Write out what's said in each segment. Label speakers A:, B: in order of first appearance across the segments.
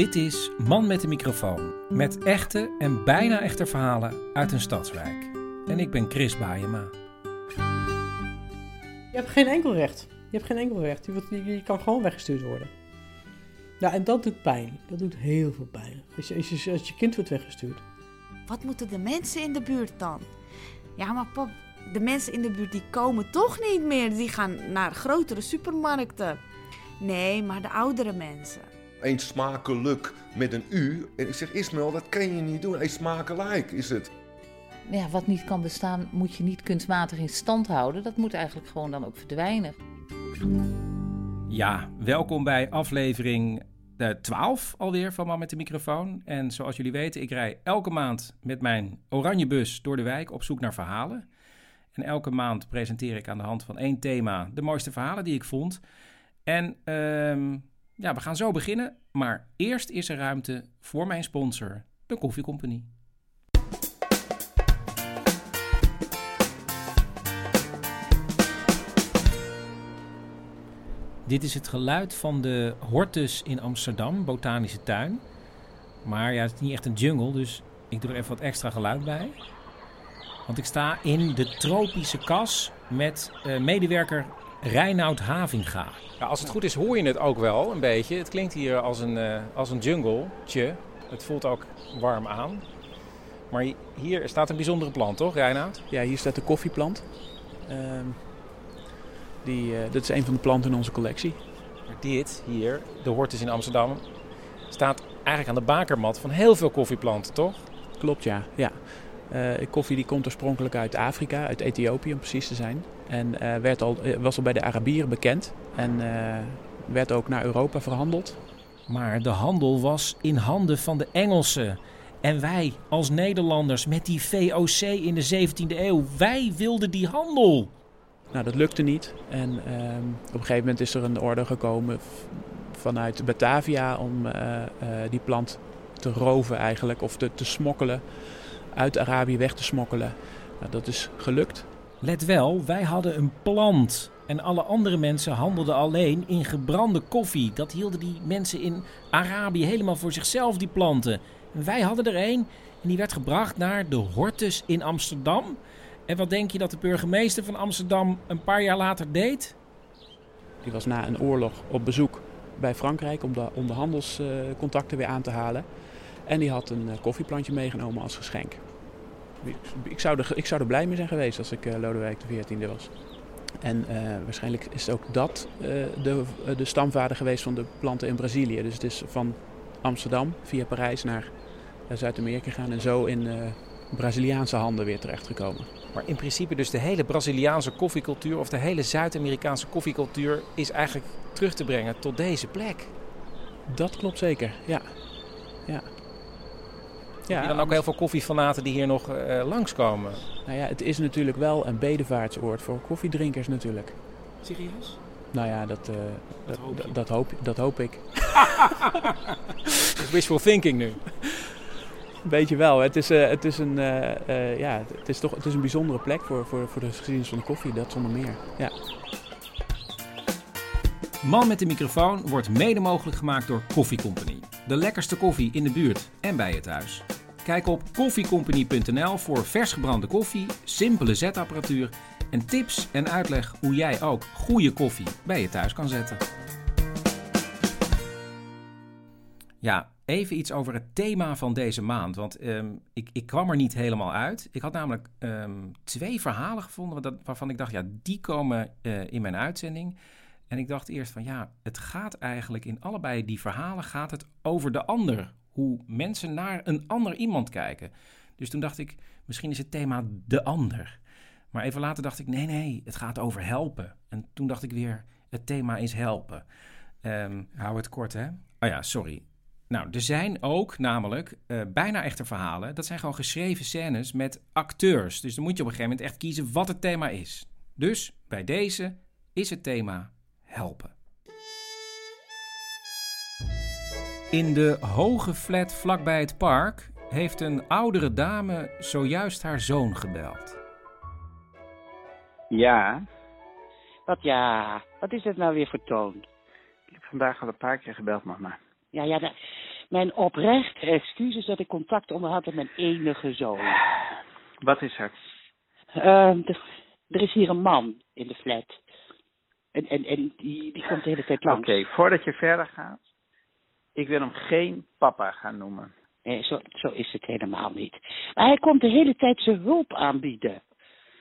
A: Dit is Man met de microfoon. Met echte en bijna echte verhalen uit een stadswijk. En ik ben Chris Baayema.
B: Je hebt geen enkel recht. Je hebt geen enkel recht. Je, wordt- je, je kan gewoon weggestuurd worden. Ja, en dat doet pijn. Dat doet heel veel pijn. Als je, als je, als je kind wordt weggestuurd.
C: Wat moeten de mensen in de buurt dan? Ja, maar pap, de mensen in de buurt die komen toch niet meer. Die gaan naar grotere supermarkten. Nee, maar de oudere mensen.
D: Eén smakelijk met een U. En ik zeg, Ismael, dat kan je niet doen. Eén smakelijk is het.
E: ja, wat niet kan bestaan, moet je niet kunstmatig in stand houden. Dat moet eigenlijk gewoon dan ook verdwijnen.
A: Ja, welkom bij aflevering eh, 12 alweer van Man met de microfoon. En zoals jullie weten, ik rij elke maand met mijn oranje bus door de wijk op zoek naar verhalen. En elke maand presenteer ik aan de hand van één thema de mooiste verhalen die ik vond. En ehm, ja, we gaan zo beginnen. Maar eerst is er ruimte voor mijn sponsor, de Koffie Company. Dit is het geluid van de Hortus in Amsterdam, botanische tuin. Maar ja, het is niet echt een jungle, dus ik doe er even wat extra geluid bij. Want ik sta in de tropische kas met eh, medewerker Reinoud Havinga.
F: Ja, als het goed is hoor je het ook wel een beetje. Het klinkt hier als een, eh, als een jungle-tje. Het voelt ook warm aan. Maar hi- hier staat een bijzondere plant, toch, Reinoud?
G: Ja, hier staat de koffieplant. Ehm, die, eh, dat is een van de planten in onze collectie.
F: Maar dit hier, de Hortus in Amsterdam, staat eigenlijk aan de bakermat van heel veel koffieplanten, toch?
G: Klopt, ja. ja. Eh, koffie die komt oorspronkelijk uit Afrika, uit Ethiopië om precies te zijn. En eh, werd al, eh, was al bij de Arabieren bekend. En eh, werd ook naar Europa verhandeld.
A: Maar de handel was in handen van de Engelsen. En wij als Nederlanders met die VOC in de 17e eeuw, wij wilden die handel.
G: Nou, dat lukte niet. En ehm, op een gegeven moment is er een orde gekomen vanuit Batavia om die plant te roven eigenlijk. Of te, te smokkelen, uit Arabië weg te smokkelen. Nou, dat is gelukt.
A: Let wel, wij hadden een plant. En alle andere mensen handelden alleen in gebrande koffie. Dat hielden die mensen in Arabië helemaal voor zichzelf, die planten. En wij hadden er een en die werd gebracht naar de Hortus in Amsterdam. En wat denk je dat de burgemeester van Amsterdam een paar jaar later deed?
G: Die was na een oorlog op bezoek bij Frankrijk om de, om de handelscontacten weer aan te halen. En die had een eh, koffieplantje meegenomen als geschenk. Ik, zou er, ik zou er blij mee zijn geweest als ik eh, Lodewijk XIV was. En eh, waarschijnlijk is ook dat eh, de, de stamvader geweest van de planten in Brazilië. Dus het is van Amsterdam via Parijs naar Zuid-Amerika gegaan en zo in Braziliaanse handen weer terechtgekomen.
F: Maar in principe dus de hele Braziliaanse koffiecultuur of de hele Zuid-Amerikaanse koffiecultuur is eigenlijk terug te brengen tot deze plek.
G: Dat klopt zeker, ja. Ja.
F: Ja, dan ook heel veel koffiefanaten die hier nog eh, langskomen.
G: Nou ja, het is natuurlijk wel een bedevaartsoord voor koffiedrinkers natuurlijk.
F: Serieus?
G: Nou ja, dat, eh, dat, dat, dat hoop, dat hoop ik.
F: Wishful thinking nu.
G: Weet je wel, het is, eh, het is, een, eh, eh, ja, het is toch het is een bijzondere plek voor, voor, voor de geschiedenis van de koffie, dat zonder meer. Ja.
A: Man met de microfoon wordt mede mogelijk gemaakt door Koffie Company. De lekkerste koffie in de buurt en bij je thuis. Kijk op koffiecompany.nl voor vers gebrande koffie, simpele zetapparatuur en tips en uitleg hoe jij ook goede koffie bij je thuis kan zetten. Ja, even iets over het thema van deze maand. Want ehm, ik, ik kwam er niet helemaal uit. Ik had namelijk ehm, twee verhalen gevonden waarvan ik dacht, ja, die komen eh, in mijn uitzending. En ik dacht eerst van ja, het gaat eigenlijk in allebei die verhalen gaat het over de ander. Hoe mensen naar een ander iemand kijken. Dus toen dacht ik, misschien is het thema de ander. Maar even later dacht ik, nee, nee, het gaat over helpen. En toen dacht ik weer, het thema is helpen. Ehm, hou het kort, hè? Oh ja, sorry. Nou, er zijn ook namelijk eh, bijna echte verhalen. Dat zijn gewoon geschreven scènes met acteurs. Dus dan moet je op een gegeven moment echt kiezen wat het thema is. Dus bij deze is het thema helpen. In de hoge flat vlakbij het park heeft een oudere dame zojuist haar zoon gebeld.
H: Ja,
I: Wat ja, wat is het nou weer voor toon?
H: ik heb vandaag al een paar keer gebeld, mama.
I: Ja, ja, nou, mijn oprechte excuses dat ik contact onderhoud met mijn enige zoon.
H: Wat is er?
I: Ehm, er, er is hier een man in de flat. En, en, en die, die komt de hele tijd langs.
H: Oké, voordat je verder gaat. Ik wil hem geen papa gaan noemen.
I: Nee, zo, zo is het helemaal niet. Maar hij komt de hele tijd zijn hulp aanbieden.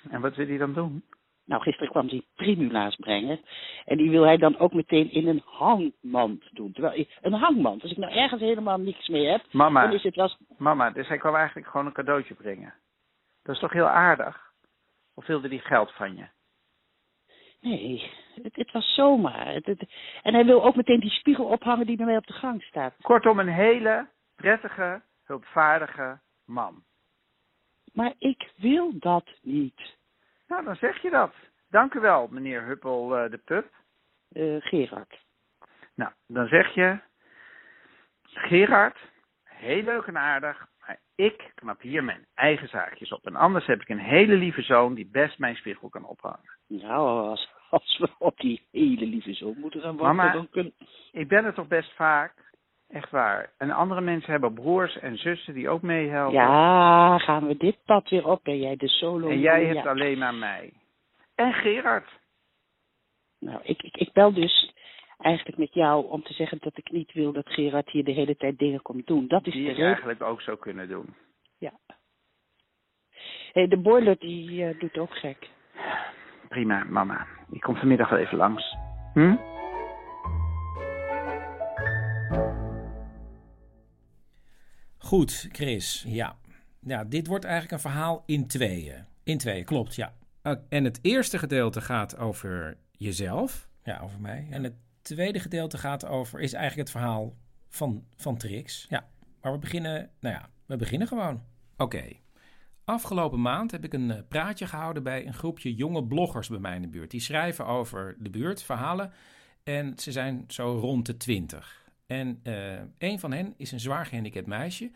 H: En wat wil hij dan doen?
I: Nou, gisteren kwam hij primula's brengen. En die wil hij dan ook meteen in een hangmand doen. Terwijl, een hangmand, als ik nou ergens helemaal niks mee heb,
H: Mama.
I: dan is het.
H: Mama, dus hij kwam eigenlijk gewoon een cadeautje brengen. Dat is toch heel aardig? Of wilde hij geld van je?
I: Nee, het, het was zomaar. Het, het- en hij wil ook meteen die spiegel ophangen die bij mij op de gang staat.
H: Kortom, een hele prettige, hulpvaardige man.
I: Maar ik wil dat niet.
H: Nou, dan zeg je dat. Dank u wel, meneer Huppel eh, de Pup.
I: Eh, Gerard.
H: Nou, dan zeg je... Gerard, heel leuk en aardig, ik knap hier mijn eigen zaakjes op. En anders heb ik een hele lieve zoon die best mijn spiegel kan ophangen.
I: Nou, als, als we op die hele lieve zoon moeten gaan wachten,
H: Mama,
I: dan kunnen...
H: ik ben er toch best vaak. Echt waar. En andere mensen hebben broers en zussen die ook meehelpen.
I: Ja, gaan we dit pad weer op? Ben jij de solo?
H: En jij
I: ja.
H: hebt alleen maar mij. En Gerard.
I: Nou, ik, ik, ik bel dus eigenlijk met jou om te zeggen dat ik niet wil dat Gerard hier de hele tijd dingen komt doen. Dat is
H: Die
I: de reden.
H: eigenlijk ook zou kunnen doen.
I: Hey, de boiler die eh, doet ook gek.
H: Prima, mama. Ik kom vanmiddag wel even langs. Hm?
A: Goed, Chris. Ja. ja, dit wordt eigenlijk een verhaal in tweeën. In tweeën, klopt, ja. En het eerste gedeelte gaat over jezelf. Ja, over mij. En het tweede gedeelte gaat over, is eigenlijk het verhaal van, van Trix. Ja, maar we beginnen, nou ja, we beginnen gewoon. Oké. Afgelopen maand heb ik een eh, praatje gehouden bij een groepje jonge bloggers bij mij in de buurt. Die schrijven over de buurt, verhalen. En ze zijn zo rond de twintig. En eh, een van hen is een zwaar gehandicapt meisje.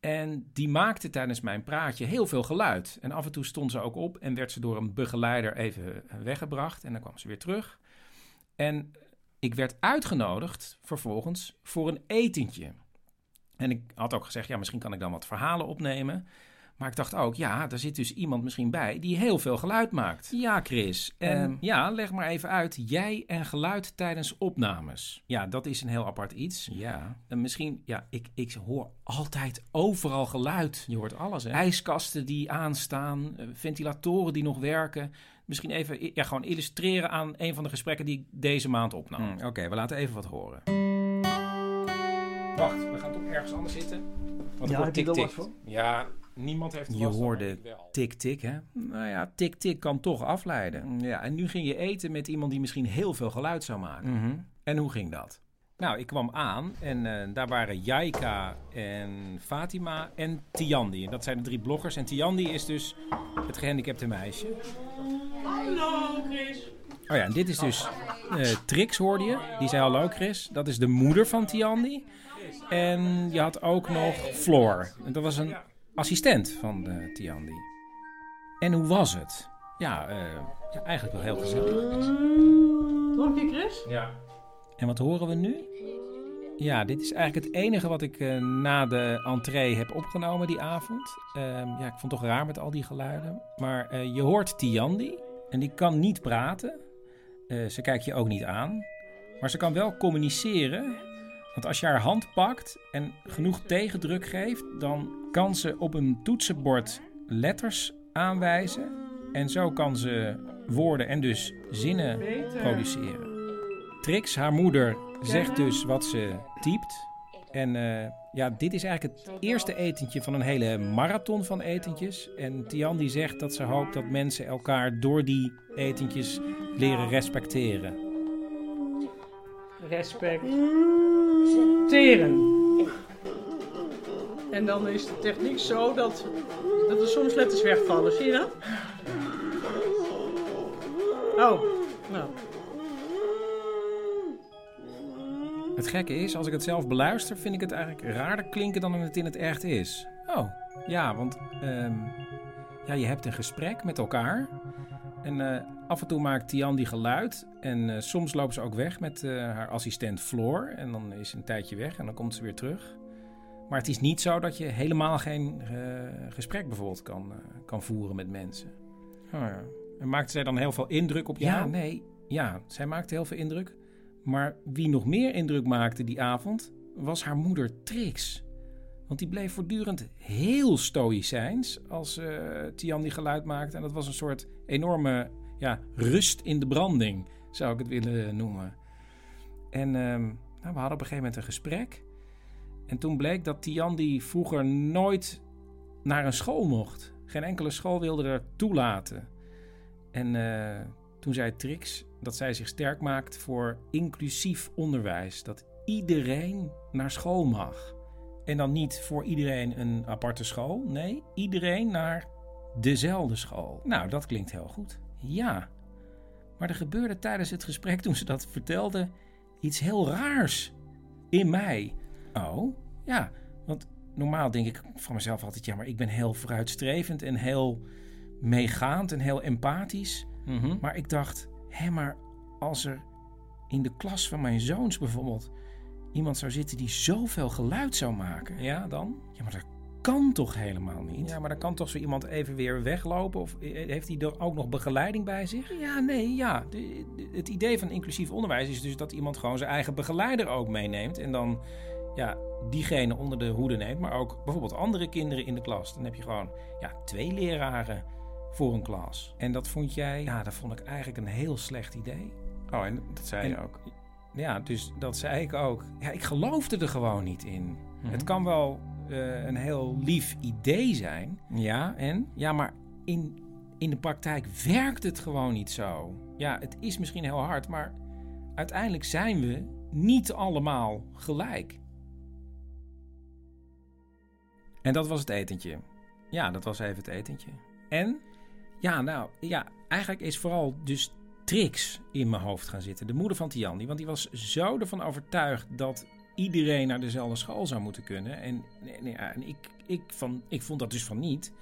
A: En die maakte tijdens mijn praatje heel veel geluid. En af en toe stond ze ook op en werd ze door een begeleider even weggebracht. En dan kwam ze weer terug. En ik werd uitgenodigd vervolgens voor een etentje. En ik had ook gezegd, ja, misschien kan ik dan wat verhalen opnemen. Maar ik dacht ook, ja, daar zit dus iemand misschien bij die heel veel geluid maakt. Ja, Chris. En
F: Ehm.
A: ja, leg maar even uit. Jij en geluid tijdens opnames. Ja, dat is een heel apart iets. Ja. En misschien, ja, ik, ik hoor altijd overal geluid. Je hoort alles, hè? IJskasten die aanstaan, eh, ventilatoren die nog werken. Misschien even ja, gewoon illustreren aan een van de gesprekken die ik deze maand opnam. Oké, we laten even wat horen. Wacht, we gaan toch ergens anders zitten? Want
B: Ja,
A: tik
B: van?
A: Ja, niemand heeft Je hoorde tik-tik, hè? Nou ja, tik-tik kan toch afleiden. Ja, en nu ging je eten met iemand die misschien heel veel geluid zou maken. En hoe ging dat? Nou, ik kwam aan en eh, daar waren Jaika en Fatima en Tiandi. En dat zijn de drie bloggers. En Tiandi is dus het gehandicapte meisje.
B: Hallo, Chris.
A: Oh ja, en dit is dus eh, Trix, hoorde je. Die zei hallo, Chris. Dat is de moeder van Tiandi. En je had ook nog Floor. En dat was een assistent van eh, Tiandi. En hoe was het? Ja, eh, ja, eigenlijk wel heel gezellig.
B: Nog een keer, Chris?
A: Ja. En wat horen we nu? Ja, dit is eigenlijk het enige wat ik eh, na de entree heb opgenomen die avond. Ehm, ja, ik vond het toch raar met al die geluiden. Maar eh, je hoort Tiandi en die kan niet praten. Eh, ze kijkt je ook niet aan. Maar ze kan wel communiceren. Want als je haar hand pakt en genoeg tegendruk geeft, dan kan ze op een toetsenbord letters aanwijzen. En zo kan ze woorden en dus zinnen produceren. Trix, haar moeder, zegt dus wat ze typt. En eh, ja, dit is eigenlijk het eerste etentje van een hele marathon van etentjes. En Tian die zegt dat ze hoopt dat mensen elkaar door die etentjes leren respecteren.
B: Respecteren. En dan is de techniek zo dat, dat er soms letters wegvallen. Zie je dat? Oh, nou.
A: Het gekke is, als ik het zelf beluister, vind ik het eigenlijk raarder klinken dan het in het echt is. Oh, ja, want ehm, ja, je hebt een gesprek met elkaar. En eh, af en toe maakt Tian die geluid. En eh, soms loopt ze ook weg met eh, haar assistent Floor. En dan is ze een tijdje weg en dan komt ze weer terug. Maar het is niet zo dat je helemaal geen gesprek bijvoorbeeld kan, kan voeren met mensen. Oh ja. En maakte zij dan heel veel indruk op jou? Ja, nee. Ja, zij maakte heel veel indruk. Maar wie nog meer indruk maakte die avond, was haar moeder Trix. Want die bleef voortdurend heel stoïcijns als eh Tian die geluid maakte. En dat was een soort enorme ja, rust in de branding, zou ik het willen noemen. En ehm, nou, we hadden op een gegeven moment een gesprek. En toen bleek dat Tian die vroeger nooit naar een school mocht. Geen enkele school wilde er toelaten. En eh, toen zei Trix dat zij zich sterk maakt voor inclusief onderwijs. Dat iedereen naar school mag. En dan niet voor iedereen een aparte school. Nee, iedereen naar dezelfde school. Nou, dat klinkt heel goed. Ja. Maar er gebeurde tijdens het gesprek toen ze dat vertelde iets heel raars in mij. Oh, ja. Want normaal denk ik van mezelf altijd, ja, maar ik ben heel vooruitstrevend en heel meegaand en heel empathisch. Maar ik dacht, hé, maar als er in de klas van mijn zoons bijvoorbeeld iemand zou zitten die zoveel geluid zou maken. Ja, dan? Ja, maar dat kan toch helemaal niet? Ja, maar dan kan toch zo iemand even weer weglopen? Of heeft hij er ook nog begeleiding bij zich? Ja, nee, ja. De- de- het idee van inclusief onderwijs is dus dat iemand gewoon zijn eigen begeleider ook meeneemt. En dan ja, diegene onder de hoede neemt, maar ook bijvoorbeeld andere kinderen in de klas. Dan heb je gewoon ja, twee leraren voor een klas. En dat vond jij, ja, dat vond ik eigenlijk een heel slecht idee. Oh, en dat zei je ook? Ja, dus dat zei ik ook. Ja, ik geloofde er gewoon niet in. Het kan wel eh, een heel lief idee zijn. Ja, en? Ja, maar in, in de praktijk werkt het gewoon niet zo. Ja, het is misschien heel hard, maar uiteindelijk zijn we niet allemaal gelijk. En dat was het etentje. Ja, dat was even het etentje. En? Ja, nou, ja, eigenlijk is vooral dus Trix in mijn hoofd gaan zitten. De moeder van Tiandi. Want die was zo ervan overtuigd dat iedereen naar dezelfde school zou moeten kunnen. En, ja, en ik, ik, van, ik vond dat dus van niet.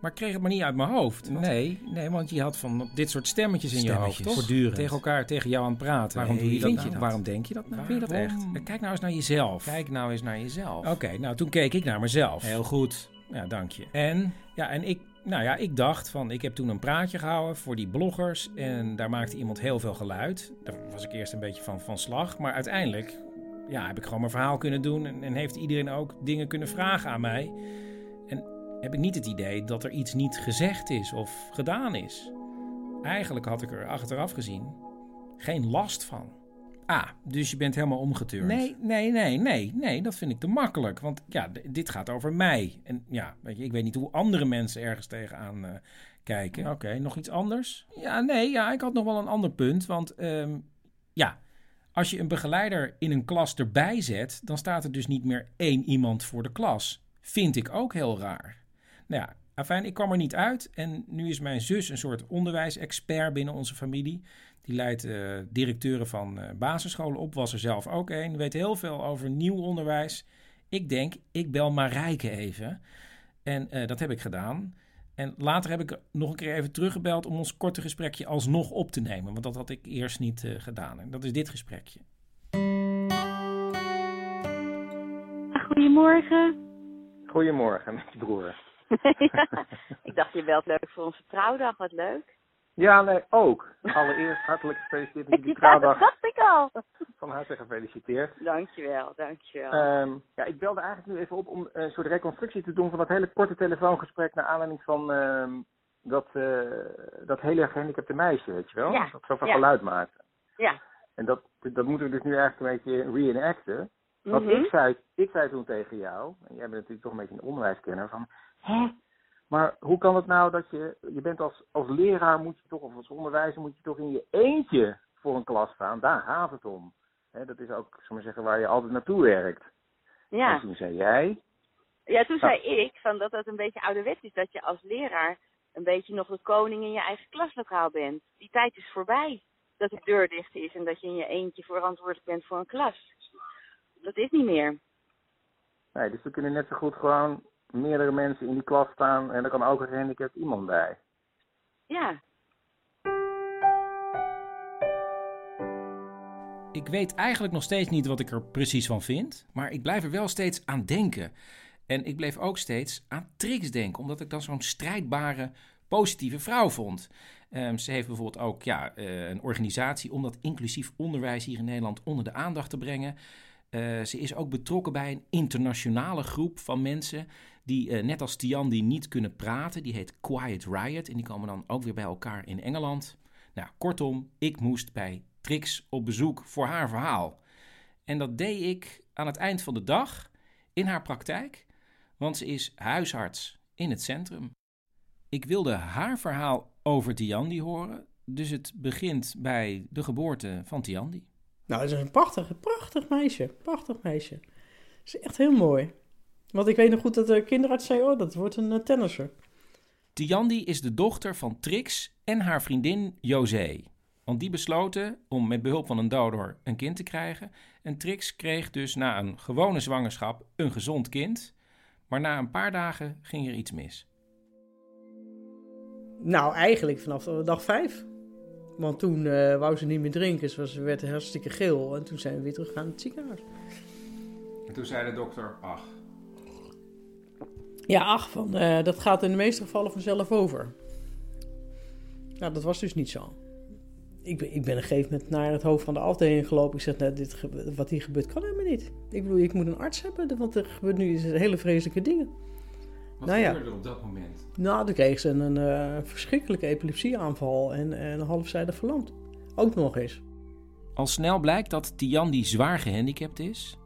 A: Maar ik kreeg het maar niet uit mijn hoofd. Nee, nee, want je had van dit soort stemmetjes in je hoofd. Toch?
F: Voortdurend.
A: Tegen elkaar, tegen jou aan het praten.
F: Waarom doe je dat nou?
A: dat? Waarom denk je dat nou? Vind je dat echt?
F: Waarom?
A: Kijk nou eens naar jezelf. Kijk nou eens naar jezelf. Oké, nou toen keek ik naar mezelf. Heel goed. Ja, dank je. En, ja, en ik, nou ja, ik dacht van, ik heb toen een praatje gehouden voor die bloggers. En daar maakte iemand heel veel geluid. Daar was ik eerst een beetje van, van slag. Maar uiteindelijk ja, heb ik gewoon mijn verhaal kunnen doen. En, en heeft iedereen ook dingen kunnen vragen aan mij. En heb ik niet het idee dat er iets niet gezegd is of gedaan is. Eigenlijk had ik er achteraf gezien geen last van. Ah, dus je bent helemaal omgeturnd. Nee, nee, nee, nee, nee, dat vind ik te makkelijk. Want ja, dit gaat over mij. En ja, weet je, ik weet niet hoe andere mensen ergens tegenaan eh, kijken. Oké, nog iets anders? Ja, nee, ja, ik had nog wel een ander punt. Want ehm, ja, als je een begeleider in een klas erbij zet, dan staat er dus niet meer één iemand voor de klas. Vind ik ook heel raar. Nou ja, afijn, ik kwam er niet uit. En nu is mijn zus een soort onderwijsexpert binnen onze familie. Die leidt eh, directeuren van eh, basisscholen op, was er zelf ook een. Weet heel veel over nieuw onderwijs. Ik denk, ik bel Marijke even. En eh, dat heb ik gedaan. En later heb ik nog een keer even teruggebeld om ons korte gesprekje alsnog op te nemen. Want dat had ik eerst niet eh, gedaan. En dat is dit gesprekje.
J: Goedemorgen.
K: Goedemorgen, met je broer.
J: ja, ik dacht je belt leuk voor onze trouwdag, wat leuk.
K: Ja, nee, ook. Allereerst hartelijk gefeliciteerd met die
J: Ja,
K: trouwdag.
J: dat dacht ik al.
K: Van harte gefeliciteerd.
J: Dankjewel, dankjewel.
K: Ehm, ja, ik belde eigenlijk nu even op om een soort reconstructie te doen van dat hele korte telefoongesprek naar aanleiding van ehm, dat, eh, dat hele gehandicapte meisje, weet je wel?
J: Ja,
K: Dat zoveel
J: ja.
K: geluid maakte.
J: ja,
K: En dat, dat moeten we dus nu eigenlijk een beetje reenacten. Want
J: Mhm.
K: ik, zei, ik zei toen tegen jou, en jij bent natuurlijk toch een beetje een onderwijskenner, van, hè? Maar hoe kan het nou dat je, je bent als, als leraar moet je toch, of als onderwijzer moet je toch in je eentje voor een klas staan, daar gaat het om. Dat is ook, zal maar zeggen, waar je altijd naartoe werkt.
J: Ja.
K: En toen zei jij,
J: Ja, toen
K: Ja.
J: zei ik van dat dat een beetje ouderwets is. Dat je als leraar een beetje nog de koning in je eigen klaslokaal bent. Die tijd is voorbij. Dat de deur dicht is en dat je in je eentje verantwoordelijk bent voor een klas. Dat is niet meer.
K: nee, dus er kunnen net zo goed gewoon meerdere mensen in die klas staan en er kan ook een gehandicapt iemand bij.
J: Ja.
A: Ik weet eigenlijk nog steeds niet wat ik er precies van vind, maar ik blijf er wel steeds aan denken. En ik bleef ook steeds aan Trix denken, omdat ik dan zo'n strijdbare, positieve vrouw vond. Ehm, ze heeft bijvoorbeeld ook ja, eh, een organisatie om dat inclusief onderwijs hier in Nederland onder de aandacht te brengen. Eh, ze is ook betrokken bij een internationale groep van mensen die, eh, net als Tian, die niet kunnen praten. Die heet Quiet Riot en die komen dan ook weer bij elkaar in Engeland. Nou, kortom, ik moest bij Trix op bezoek voor haar verhaal. En dat deed ik aan het eind van de dag in haar praktijk, want ze is huisarts in het centrum. Ik wilde haar verhaal over Tiandi horen, dus het begint bij de geboorte van Tiandi.
B: Nou, het is een prachtig, prachtig meisje. Prachtig meisje. Het is echt heel mooi. Want ik weet nog goed dat de kinderarts zei, oh, dat wordt een eh, tennisser.
A: Tiandi is de dochter van Trix en haar vriendin José. Want die besloten om met behulp van een donor een kind te krijgen. En Trix kreeg dus na een gewone zwangerschap een gezond kind. Maar na een paar dagen ging er iets mis.
B: Nou, eigenlijk vanaf dag vijf. Want toen eh, wou ze niet meer drinken. Ze ze werd hartstikke geel. En toen zijn we weer teruggegaan naar het ziekenhuis.
A: En toen zei de dokter, ach,
B: Ja, ach, van, eh, dat gaat in de meeste gevallen vanzelf over. Nou, dat was dus niet zo. Ik ben, ik ben een gegeven moment naar het hoofd van de afdeling gelopen. Ik zeg, nou, dit, wat hier gebeurt kan helemaal niet. Ik bedoel, ik moet een arts hebben, want er gebeurt nu hele vreselijke dingen.
A: wat
B: Nou ja.
A: gebeurde er op dat moment?
B: Nou, toen kreeg ze een, eh, verschrikkelijke epilepsieaanval en, en een halfzijdig verlamd. Ook nog eens.
A: Al snel blijkt dat Tiandi zwaar gehandicapt is.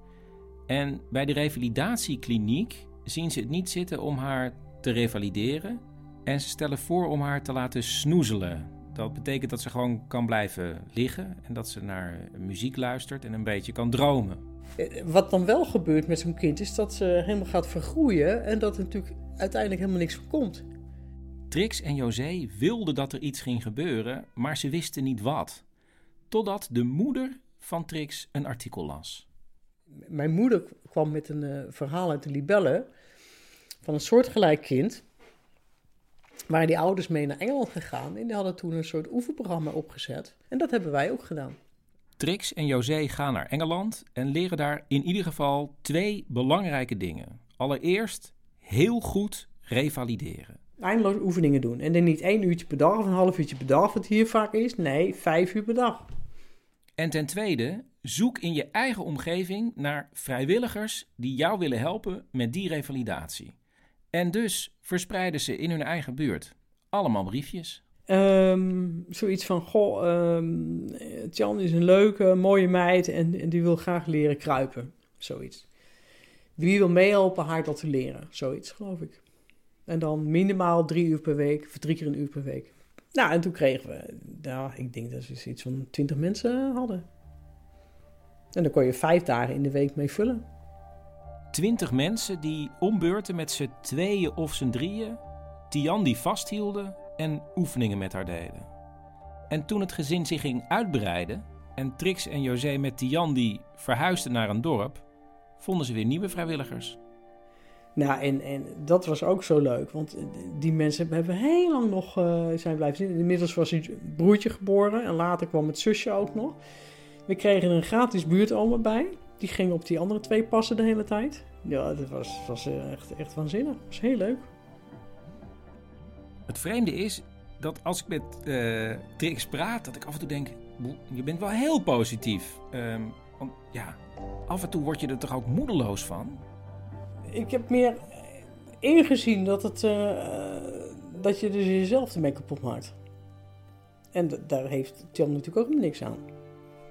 A: En bij de revalidatiekliniek zien ze het niet zitten om haar te revalideren. En ze stellen voor om haar te laten snoezelen. Dat betekent dat ze gewoon kan blijven liggen en dat ze naar muziek luistert en een beetje kan dromen.
B: Eh, Wat dan wel gebeurt met zo'n kind is dat ze helemaal gaat vergroeien en dat er natuurlijk uiteindelijk helemaal niks van komt.
A: Trix en José wilden dat er iets ging gebeuren, maar ze wisten niet wat. Totdat de moeder van Trix een artikel las.
B: Mijn moeder kwam met een eh, verhaal uit de Libelle van een soortgelijk kind. Waar die ouders mee naar Engeland gegaan en die hadden toen een soort oefenprogramma opgezet. En dat hebben wij ook gedaan.
A: Trix en José gaan naar Engeland en leren daar in ieder geval twee belangrijke dingen. Allereerst heel goed revalideren.
B: Eindeloos oefeningen doen. En dan niet één uurtje per dag of een half uurtje per dag, wat hier vaak is. Nee, vijf uur per dag.
A: En ten tweede, zoek in je eigen omgeving naar vrijwilligers die jou willen helpen met die revalidatie. En dus verspreiden ze in hun eigen buurt allemaal briefjes.
B: Ehm, zoiets van, goh, ehm Tjan is een leuke, mooie meid en, en die wil graag leren kruipen. Zoiets. Wie wil meehelpen haar dat te leren? Zoiets, geloof ik. En dan minimaal drie uur per week, of drie keer een uur per week. Nou, en toen kregen we, nou, ik denk dat we iets van twintig mensen hadden. En dan kon je vijf dagen in de week mee vullen.
A: Twintig mensen die ombeurten met z'n tweeën of z'n drieën Tian die vasthielden en oefeningen met haar deden. En toen het gezin zich ging uitbreiden en Trix en José met Tian die verhuisden naar een dorp, vonden ze weer nieuwe vrijwilligers.
B: Nou, en, en dat was ook zo leuk, want die mensen hebben heel lang nog eh, zijn blijven zitten. Inmiddels was een broertje geboren en later kwam het zusje ook nog. We kregen een gratis buurtoma bij. Die ging op die andere twee passen de hele tijd. Ja, dat was, was eh, echt, echt waanzinnig. Dat was heel leuk.
A: Het vreemde is dat als ik met eh, Trix praat, dat ik af en toe denk, "Boe, je bent wel heel positief. Ehm, want ja, af en toe word je er toch ook moedeloos van?
B: Ik heb meer ingezien dat, het, eh, dat je dus jezelf ermee kapot maakt. En daar heeft Jan natuurlijk ook niks aan.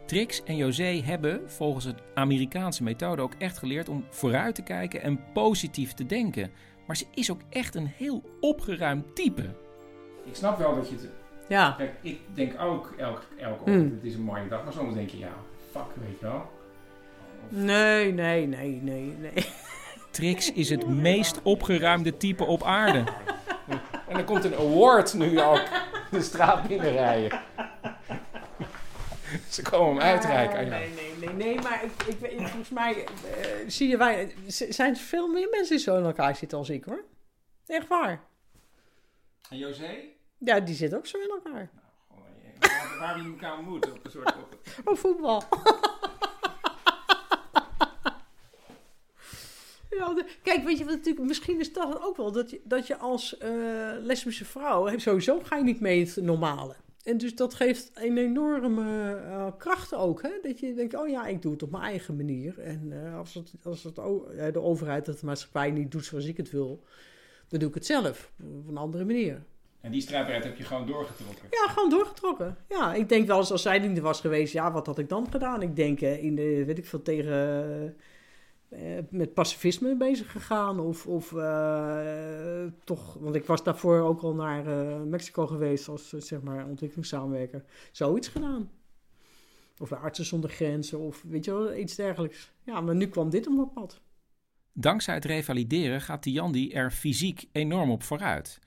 A: Trix en José hebben volgens het Amerikaanse methode ook echt geleerd om vooruit te kijken en positief te denken. Maar ze is ook echt een heel opgeruimd type. Ik snap wel dat je het...
B: Ja.
A: Kijk, ik denk ook elke, elke
B: Hmm.
A: ochtend, het is een mooie dag. Maar soms denk je, ja, fuck, weet je wel.
B: Nee, nee, nee, nee, nee.
A: Trix is het meest opgeruimde type op aarde. En er komt een award nu ook de straat binnenrijden. Ze komen hem uitreiken aan jou.
B: Nee, nee, nee, nee, maar ik, ik, ik- volgens mij eh, zie je wij, zijn er veel meer mensen die zo in elkaar zitten als ik hoor. Echt waar.
A: En José?
B: Ja, die zit ook zo in elkaar.
A: Waar, waar we elkaar ontmoeten op een soort...
B: Oh, voetbal. Ja, de- kijk, weet je wat natuurlijk, misschien is dat ook wel, dat je, dat je als eh, lesbische vrouw, hè, sowieso ga je niet mee het normale. En dus dat geeft een enorme eh, kracht ook, hè? dat je denkt, oh ja, ik doe het op mijn eigen manier. En eh, als, het, als het, eh, de overheid, dat de maatschappij niet doet zoals ik het wil, dan doe ik het zelf, op een andere manier.
A: En die strijdbaarheid heb je gewoon doorgetrokken.
B: Ja, gewoon doorgetrokken. Ja, ik denk wel eens als zij niet er was geweest, ja, wat had ik dan gedaan? Ik denk in de, weet ik veel, tegen, met pacifisme bezig gegaan. Of, of eh, toch, want ik was daarvoor ook al naar eh, Mexico geweest als, eh, zeg maar, ontwikkelingssamenwerker. Zoiets gedaan. Of de Artsen zonder Grenzen, of weet je wel, iets dergelijks. Ja, maar nu kwam dit op mijn pad.
A: Dankzij het revalideren gaat Tiandi er fysiek enorm op vooruit.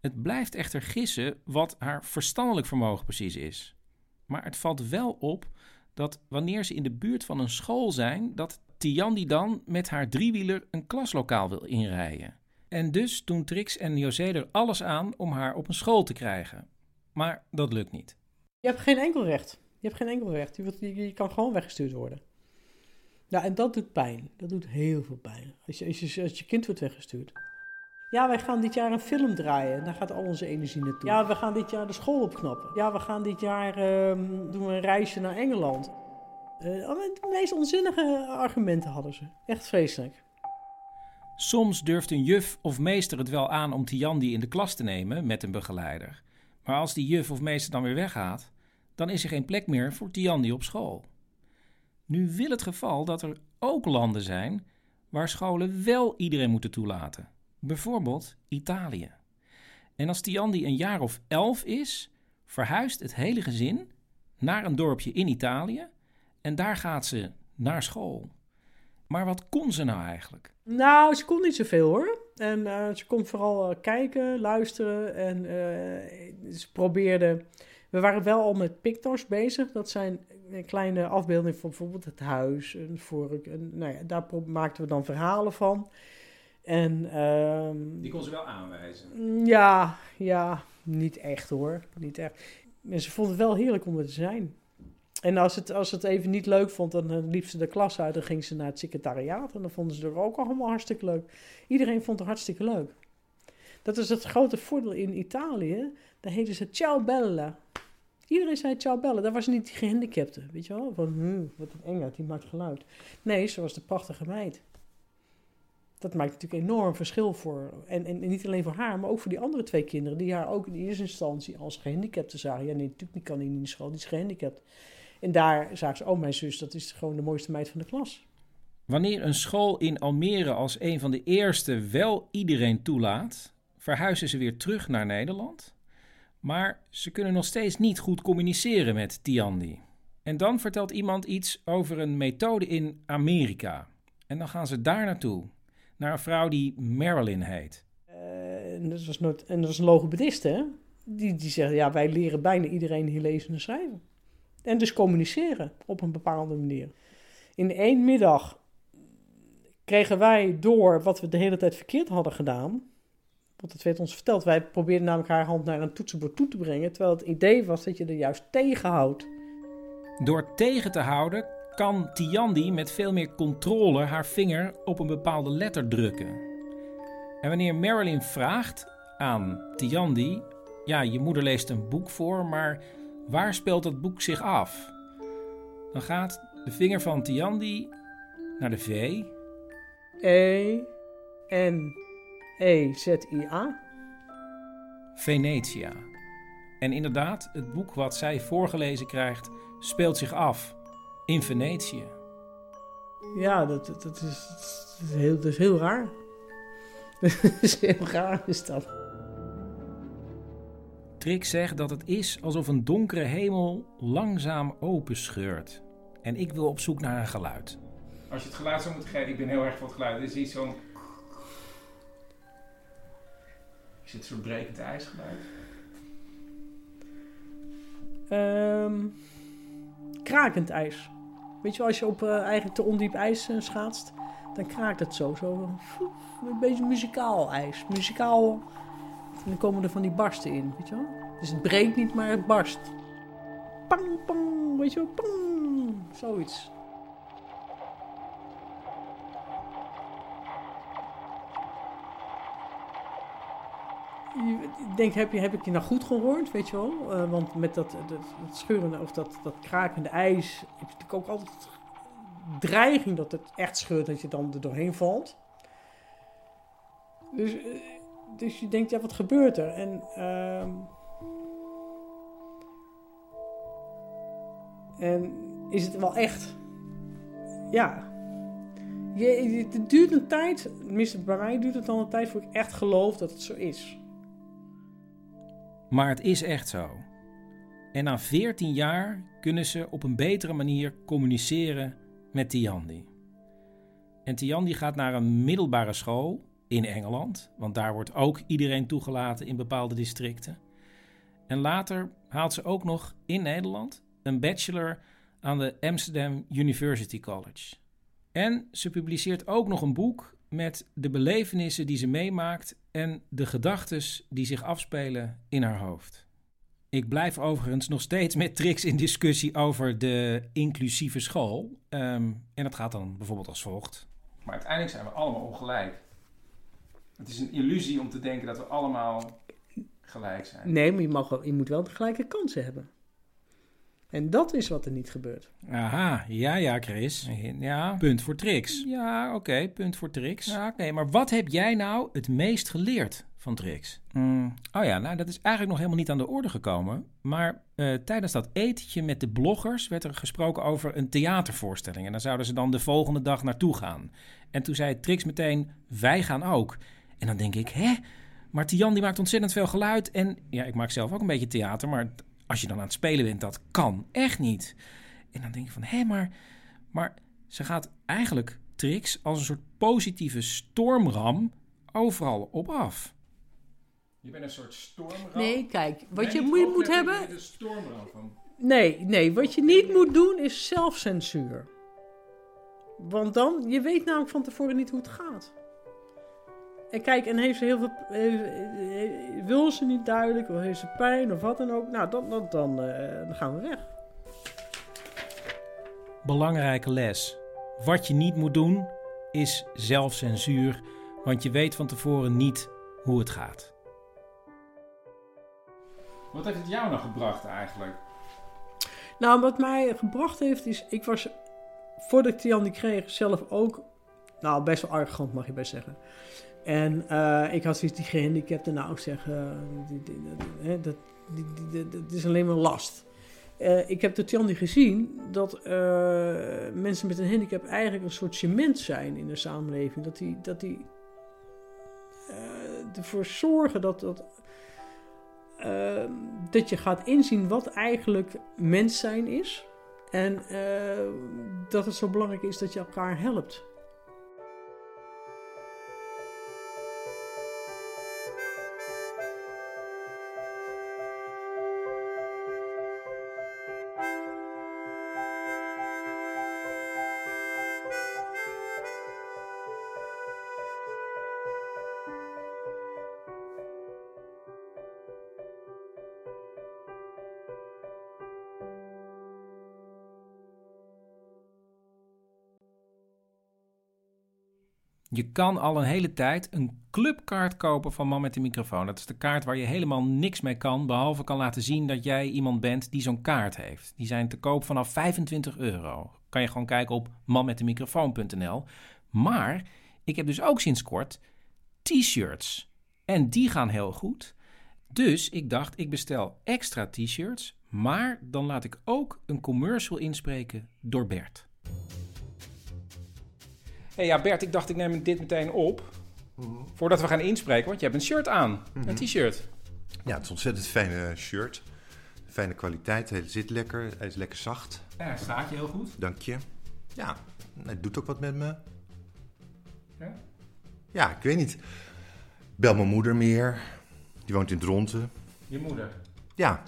A: Het blijft echter gissen wat haar verstandelijk vermogen precies is. Maar het valt wel op dat wanneer ze in de buurt van een school zijn, dat Tiandi dan met haar driewieler een klaslokaal wil inrijden. En dus doen Trix en José er alles aan om haar op een school te krijgen. Maar dat lukt niet.
B: Je hebt geen enkel recht. Je hebt geen enkel recht. Je, wordt- je, je kan gewoon weggestuurd worden. Ja, en dat doet pijn. Dat doet heel veel pijn. Als je, als je, als je kind wordt weggestuurd. Ja, wij gaan dit jaar een film draaien. Daar gaat al onze energie naartoe. Ja, we gaan dit jaar de school opknappen. Ja, we gaan dit jaar ehm, doen we een reisje naar Engeland. Eh, de meest onzinnige argumenten hadden ze. Echt vreselijk.
A: Soms durft een juf of meester het wel aan om Tiandi in de klas te nemen met een begeleider. Maar als die juf of meester dan weer weggaat, dan is er geen plek meer voor Tiandi op school. Nu wil het geval dat er ook landen zijn waar scholen wel iedereen moeten toelaten. Bijvoorbeeld Italië. En als Tiandi een jaar of elf is, verhuist het hele gezin naar een dorpje in Italië en daar gaat ze naar school. Maar wat kon ze nou eigenlijk?
B: Nou, ze kon niet zoveel hoor. En eh, ze kon vooral eh, kijken, luisteren en eh, ze probeerde... We waren wel al met pictors bezig. Dat zijn kleine afbeeldingen van bijvoorbeeld het huis, een vork. En, nou ja, daar maakten we dan verhalen van. En ehm,
A: Die kon ze wel aanwijzen.
B: ja, ja, niet echt hoor. Niet echt. Maar ze vond het wel heerlijk om er te zijn. En als het, als het even niet leuk vond, dan eh, liep ze de klas uit en ging ze naar het secretariaat. En dan vonden ze er ook allemaal hartstikke leuk. Iedereen vond het hartstikke leuk. Dat is het grote voordeel in Italië. Daar heten ze ciao bella. Iedereen zei ciao bella. Daar was niet die gehandicapte. Weet je wel? Van, hm, wat een enge, die maakt geluid. Nee, ze was de prachtige meid. Dat maakt natuurlijk enorm verschil voor. En, en, niet alleen voor haar, maar ook voor die andere twee kinderen. Die haar ook in eerste instantie als gehandicapte zagen. Ja, nee, natuurlijk kan die niet in de school, die is gehandicapt. En daar zagen ze, oh, mijn zus, dat is gewoon de mooiste meid van de klas.
A: Wanneer een school in Almere als een van de eerste wel iedereen toelaat, verhuizen ze weer terug naar Nederland. Maar ze kunnen nog steeds niet goed communiceren met Tiandi. En dan vertelt iemand iets over een methode in Amerika. En dan gaan ze daar naartoe. Naar een vrouw die Marilyn heet.
B: Eh, en dat was, nooit, en dat was een logopedist, hè? Die, die zegt, ja, wij leren bijna iedereen hier lezen en schrijven. En dus communiceren op een bepaalde manier. In één middag kregen wij door wat we de hele tijd verkeerd hadden gedaan. Want het werd ons verteld. Wij probeerden namelijk haar hand naar een toetsenbord toe te brengen. Terwijl het idee was dat je er juist tegenhoudt.
A: Door tegen te houden kan Tiandi met veel meer controle haar vinger op een bepaalde letter drukken. En wanneer Marilyn vraagt aan Tiandi: Ja, je moeder leest een boek voor, maar waar speelt dat boek zich af? Dan gaat de vinger van Tiandi naar de V.
B: E, N, E, Z, I, A.
A: Venetia. En inderdaad, het boek wat zij voorgelezen krijgt speelt zich af in Venetië.
B: Ja, dat, dat, dat is, dat, is heel, dat is heel raar. dat is heel raar, is dat.
A: Trix zegt dat het is alsof een donkere hemel langzaam openscheurt. En ik wil op zoek naar een geluid. Als je het geluid zou moeten geven, ik ben heel erg van het geluid. Het is iets zo'n... Is het een soort brekend ijsgeluid?
B: Ehm, krakend ijs. Weet je wel, als je op eh, eigenlijk te ondiep ijs eh, schaatst, dan kraakt het zo. zo een beetje muzikaal ijs. Muzikaal. En dan komen er van die barsten in, weet je wel. Dus het breekt niet, maar het barst. Pang, pang, weet je wel, pang. Zoiets. Ik denk, heb, je, heb ik je nou goed gehoord, weet je wel? Eh, want met dat, dat, dat scheurende of dat, dat krakende ijs heb je natuurlijk ook altijd dreiging dat het echt scheurt, dat je dan er doorheen valt. Dus, eh, dus je denkt, ja, wat gebeurt er? En, ehm, en is het wel echt? Ja. Je, het duurt een tijd, tenminste bij mij duurt het al een tijd voor ik echt geloof dat het zo is.
A: Maar het is echt zo. En na 14 jaar kunnen ze op een betere manier communiceren met Tiandi. En Tiandi gaat naar een middelbare school in Engeland, want daar wordt ook iedereen toegelaten in bepaalde districten. En later haalt ze ook nog in Nederland een bachelor aan de Amsterdam University College. En ze publiceert ook nog een boek met de belevenissen die ze meemaakt en de gedachtes die zich afspelen in haar hoofd. Ik blijf overigens nog steeds met Trix in discussie over de inclusieve school. Ehm, en dat gaat dan bijvoorbeeld als volgt. Maar uiteindelijk zijn we allemaal ongelijk. Het is een illusie om te denken dat we allemaal gelijk zijn.
B: Nee, maar je, mag wel, je moet wel de gelijke kansen hebben. En dat is wat er niet gebeurt.
A: Aha, ja, ja, Chris. Ja, punt voor Trix. Ja, oké, punt voor Trix. Ja, oké, maar wat heb jij nou het meest geleerd van Trix? Hmm, oh ja, nou, dat is eigenlijk nog helemaal niet aan de orde gekomen. Maar eh, tijdens dat etentje met de bloggers werd er gesproken over een theatervoorstelling. En daar zouden ze dan de volgende dag naartoe gaan. En toen zei Trix meteen, wij gaan ook. En dan denk ik, hè? Maar Tian die maakt ontzettend veel geluid. En ja, ik maak zelf ook een beetje theater, maar als je dan aan het spelen bent, dat kan echt niet. En dan denk je van, hé, maar, maar ze gaat eigenlijk Trix als een soort positieve stormram overal op af. Je bent een soort stormram.
B: Nee, kijk, wat je moet, moet hebben...
A: De stormram van...
B: Nee, nee, wat je niet moet doen is zelfcensuur. Want dan, je weet namelijk van tevoren niet hoe het gaat. En kijk, en heeft ze heel veel. heeft- wil ze niet duidelijk, of heeft ze pijn of wat dan ook. Nou, dan, dan, dan, eh, dan gaan we weg.
A: Belangrijke les. Wat je niet moet doen is zelfcensuur, want je weet van tevoren niet hoe het gaat. Wat heeft het jou nou gebracht eigenlijk?
B: Nou, wat mij gebracht heeft is, ik was voordat ik Tian die kreeg zelf ook, nou best wel arrogant mag je best zeggen. En eh, ik had zoiets die gehandicapten, nou die- hè, dat, dat is alleen maar last. Eh, ik heb door Tiandi gezien dat eh, mensen met een handicap eigenlijk een soort cement zijn in de samenleving. Dat die, dat die eh, ervoor zorgen dat, dat, eh, dat je gaat inzien wat eigenlijk mens zijn is. En eh, dat het zo belangrijk is dat je elkaar helpt.
A: Je kan al een hele tijd een clubkaart kopen van Man met de microfoon. Dat is de kaart waar je helemaal niks mee kan, behalve kan laten zien dat jij iemand bent die zo'n kaart heeft. Die zijn te koop vanaf 25 euro. Kan je gewoon kijken op manmetdemicrofoon.nl. Maar ik heb dus ook sinds kort t-shirts. En die gaan heel goed. Dus ik dacht, ik bestel extra t-shirts, maar dan laat ik ook een commercial inspreken door Bert. Hey, ja, Bert, ik dacht ik neem dit meteen op. Voordat we gaan inspreken, want je hebt een shirt aan. Een t-shirt.
L: Ja, het is een ontzettend fijne shirt. Fijne kwaliteit, hij zit lekker, hij is lekker zacht.
A: Ja, staat je heel goed.
L: Dank je. Ja, hij doet ook wat met me.
A: Ja?
L: Ja, ik weet niet. Bel mijn moeder meer. Die woont in Dronten.
A: Je moeder.
L: Ja.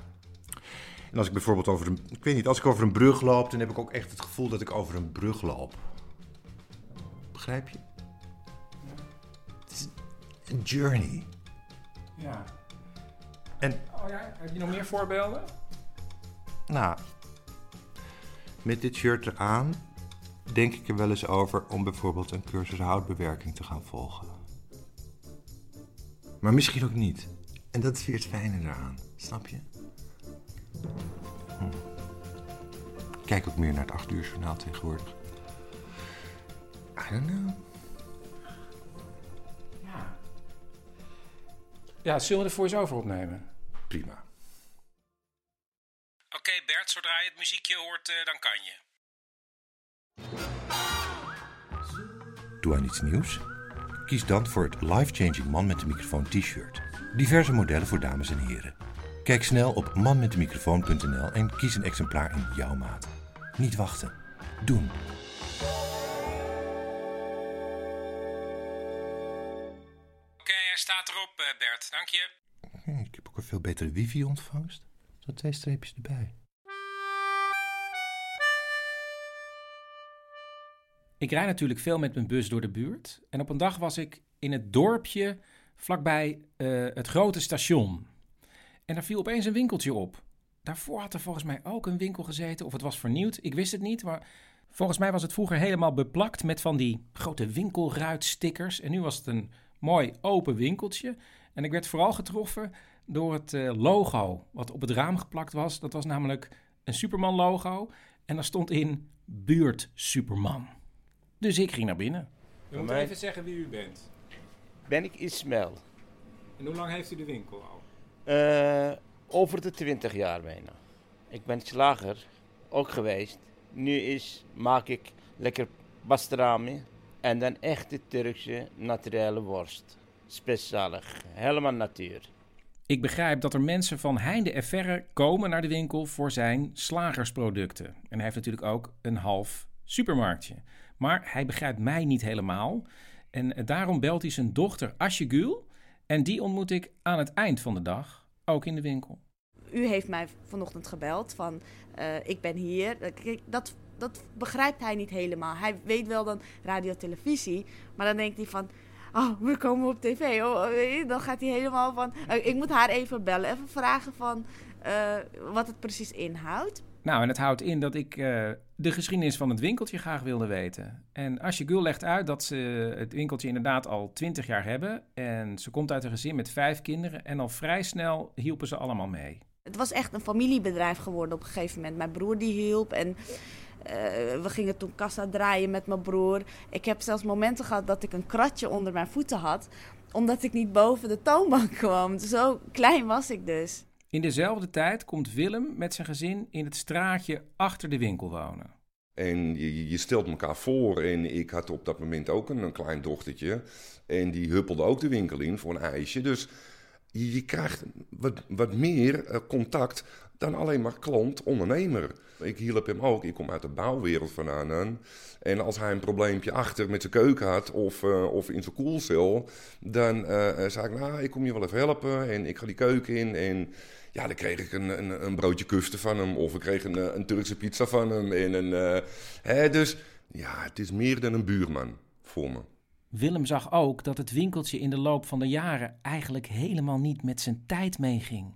L: En als ik bijvoorbeeld over een... Ik weet niet, als ik over een brug loop... dan heb ik ook echt het gevoel dat ik over een brug loop. Begrijp je? Het is een journey.
A: Ja.
L: En
A: Oh ja, heb je nog meer voorbeelden?
L: nou, met dit shirt eraan... denk ik er wel eens over om bijvoorbeeld een cursus houtbewerking te gaan volgen. Maar misschien ook niet. En dat is weer het fijne eraan, snap je? Hm. Kijk ook meer naar het 8 uur journaal tegenwoordig. I don't know.
A: Ja. Ja, zullen we de voice-over opnemen?
L: Prima.
A: Oké Bert, zodra je het muziekje hoort, eh, dan kan je.
L: Doe aan iets nieuws? Kies dan voor het life-changing man met de microfoon t-shirt. Diverse modellen voor dames en heren. Kijk snel op manmetdemicrofoon.nl en kies een exemplaar in jouw maat. Niet wachten. Doen.
A: Bert. Dank je.
L: Ik heb ook een veel betere wifi-ontvangst. Zo twee streepjes erbij.
A: Ik rijd natuurlijk veel met mijn bus door de buurt. En op een dag was ik in het dorpje vlakbij eh, het grote station. En daar viel opeens een winkeltje op. Daarvoor had er volgens mij ook een winkel gezeten, of het was vernieuwd. Ik wist het niet, maar volgens mij was het vroeger helemaal beplakt met van die grote winkelruitstickers. En nu was het een mooi open winkeltje. En ik werd vooral getroffen door het eh, logo wat op het raam geplakt was. Dat was namelijk een Superman-logo. En daar stond in Buurt Superman. Dus ik ging naar binnen. U moet
M: mij-
A: even zeggen wie u bent.
M: Ben ik Ismail.
A: En hoe lang heeft u de winkel al?
M: Eh, over de 20 jaar bijna. Ik ben slager, ook geweest. Nu is, maak ik lekker pastrami en dan echte Turkse naturele worst. Specialig, helemaal natuur.
A: Ik begrijp dat er mensen van heinde en verre komen naar de winkel voor zijn slagersproducten. En hij heeft natuurlijk ook een half supermarktje. Maar hij begrijpt mij niet helemaal. En daarom belt hij zijn dochter Asje Gül. En die ontmoet ik aan het eind van de dag, ook in de winkel.
C: U heeft mij vanochtend gebeld van eh, ik ben hier. Dat, dat begrijpt hij niet helemaal. Hij weet wel dan radio, televisie, maar dan denkt hij van... Oh, we komen op tv. Oh, dan gaat hij helemaal van... eh, ik moet haar even bellen, even vragen van eh, wat het precies inhoudt.
A: Nou, en het houdt in dat ik eh, de geschiedenis van het winkeltje graag wilde weten. En Asje Gül legt uit dat ze het winkeltje inderdaad al twintig jaar hebben. En ze komt uit een gezin met vijf kinderen. En al vrij snel hielpen ze allemaal mee.
C: Het was echt een familiebedrijf geworden op een gegeven moment. Mijn broer die hielp en eh, we gingen toen kassa draaien met mijn broer. Ik heb zelfs momenten gehad dat ik een kratje onder mijn voeten had, omdat ik niet boven de toonbank kwam. Zo klein was ik dus.
A: In dezelfde tijd komt Willem met zijn gezin in het straatje achter de winkel wonen.
D: En je, stelt elkaar voor. En ik had op dat moment ook een, een klein dochtertje. En die huppelde ook de winkel in voor een ijsje. Dus je, je krijgt wat, wat meer eh, contact dan alleen maar klant-ondernemer. Ik hielp hem ook. Ik kom uit de bouwwereld vandaan. En- En als hij een probleempje achter met zijn keuken had of, eh, of in zijn koelcel, dan eh, eh, zei ik, nou, ik kom je wel even helpen en ik ga die keuken in. En ja, dan kreeg ik een, een, een broodje kufte van hem of ik kreeg een, een Turkse pizza van hem. En een, hè, dus ja, het is meer dan een buurman voor me.
A: Willem zag ook dat het winkeltje in de loop van de jaren eigenlijk helemaal niet met zijn tijd meeging.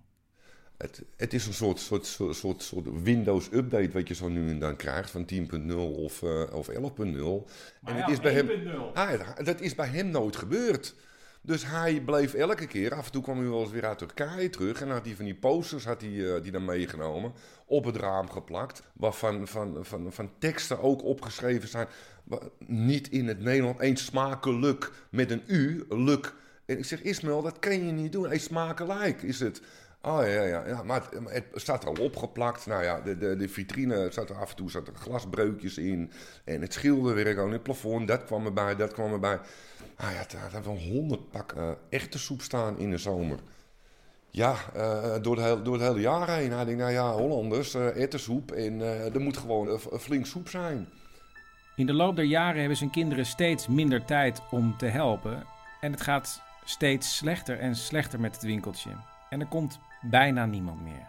D: Het, het is een soort, soort, soort, soort, Windows-update wat je zo nu en dan krijgt van 10.0 of, eh, of 11.0
A: Maar
D: En
A: ja,
D: het is bij hem,
A: 1.0.
D: Ah, dat is bij hem nooit gebeurd. Dus hij bleef elke keer, af en toe kwam hij wel eens weer uit Turkije terug. En had hij van die posters had hij, eh, die dan meegenomen, op het raam geplakt. Waarvan van, van, van teksten ook opgeschreven zijn. Niet in het Nederlands, eens smakelijk met een U, luk En ik zeg, Ismael, dat kan je niet doen. Hij smakelijk, is het. Oh ja, ja, ja. Maar het, het staat al opgeplakt. Nou ja, de, de, de vitrine zat er af en toe zat er glasbreukjes in. En het schilderwerk aan het plafond, dat kwam erbij, dat kwam erbij. Ah ja, daar hebben wel honderd pak eh, echte soep staan in de zomer. Ja, eh, door, het door het hele jaar heen. Hij denkt, nou ja, Hollanders, uh, ettersoep. En er moet gewoon flink soep zijn.
A: In de loop der jaren hebben zijn kinderen steeds minder tijd om te helpen. En het gaat steeds slechter en slechter met het winkeltje. En er komt bijna niemand meer.